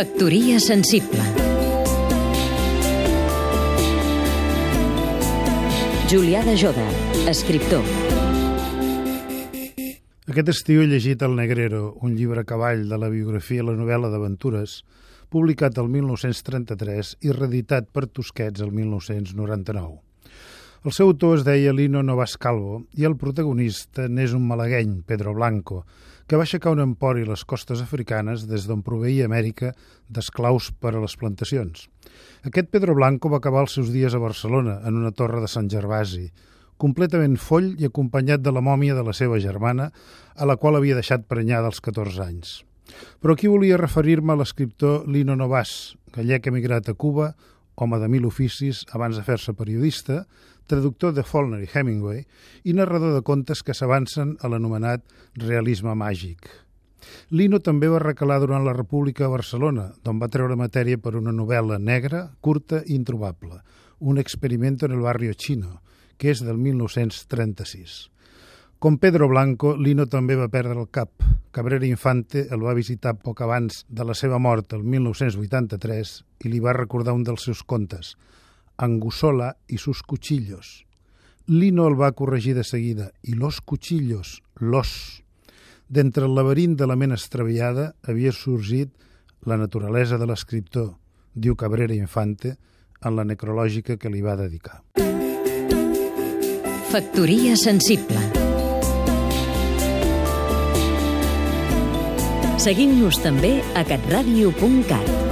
Factoria sensible Julià de Joda, escriptor Aquest estiu he llegit El Negrero, un llibre a cavall de la biografia i la novel·la d'aventures, publicat el 1933 i reeditat per Tusquets el 1999. El seu autor es deia Lino Novas Calvo i el protagonista n'és un malagueny, Pedro Blanco, que va aixecar un empori a les costes africanes des d'on proveïa Amèrica d'esclaus per a les plantacions. Aquest Pedro Blanco va acabar els seus dies a Barcelona, en una torre de Sant Gervasi, completament foll i acompanyat de la mòmia de la seva germana, a la qual havia deixat prenyada als 14 anys. Però aquí volia referir-me a l'escriptor Lino Novas, gallec emigrat a Cuba, home de mil oficis abans de fer-se periodista, traductor de Faulkner i Hemingway i narrador de contes que s'avancen a l'anomenat realisme màgic. Lino també va recalar durant la República a Barcelona, d'on va treure matèria per una novel·la negra, curta i introbable, un experimento en el barrio chino, que és del 1936. Com Pedro Blanco, Lino també va perdre el cap. Cabrera Infante el va visitar poc abans de la seva mort, el 1983, i li va recordar un dels seus contes, Angusola i sus cuchillos. Lino el va corregir de seguida, i los cuchillos, los. D'entre el laberint de la ment estravellada havia sorgit la naturalesa de l'escriptor, diu Cabrera Infante, en la necrològica que li va dedicar. Factoria sensible Seguim-nos també a catradio.cat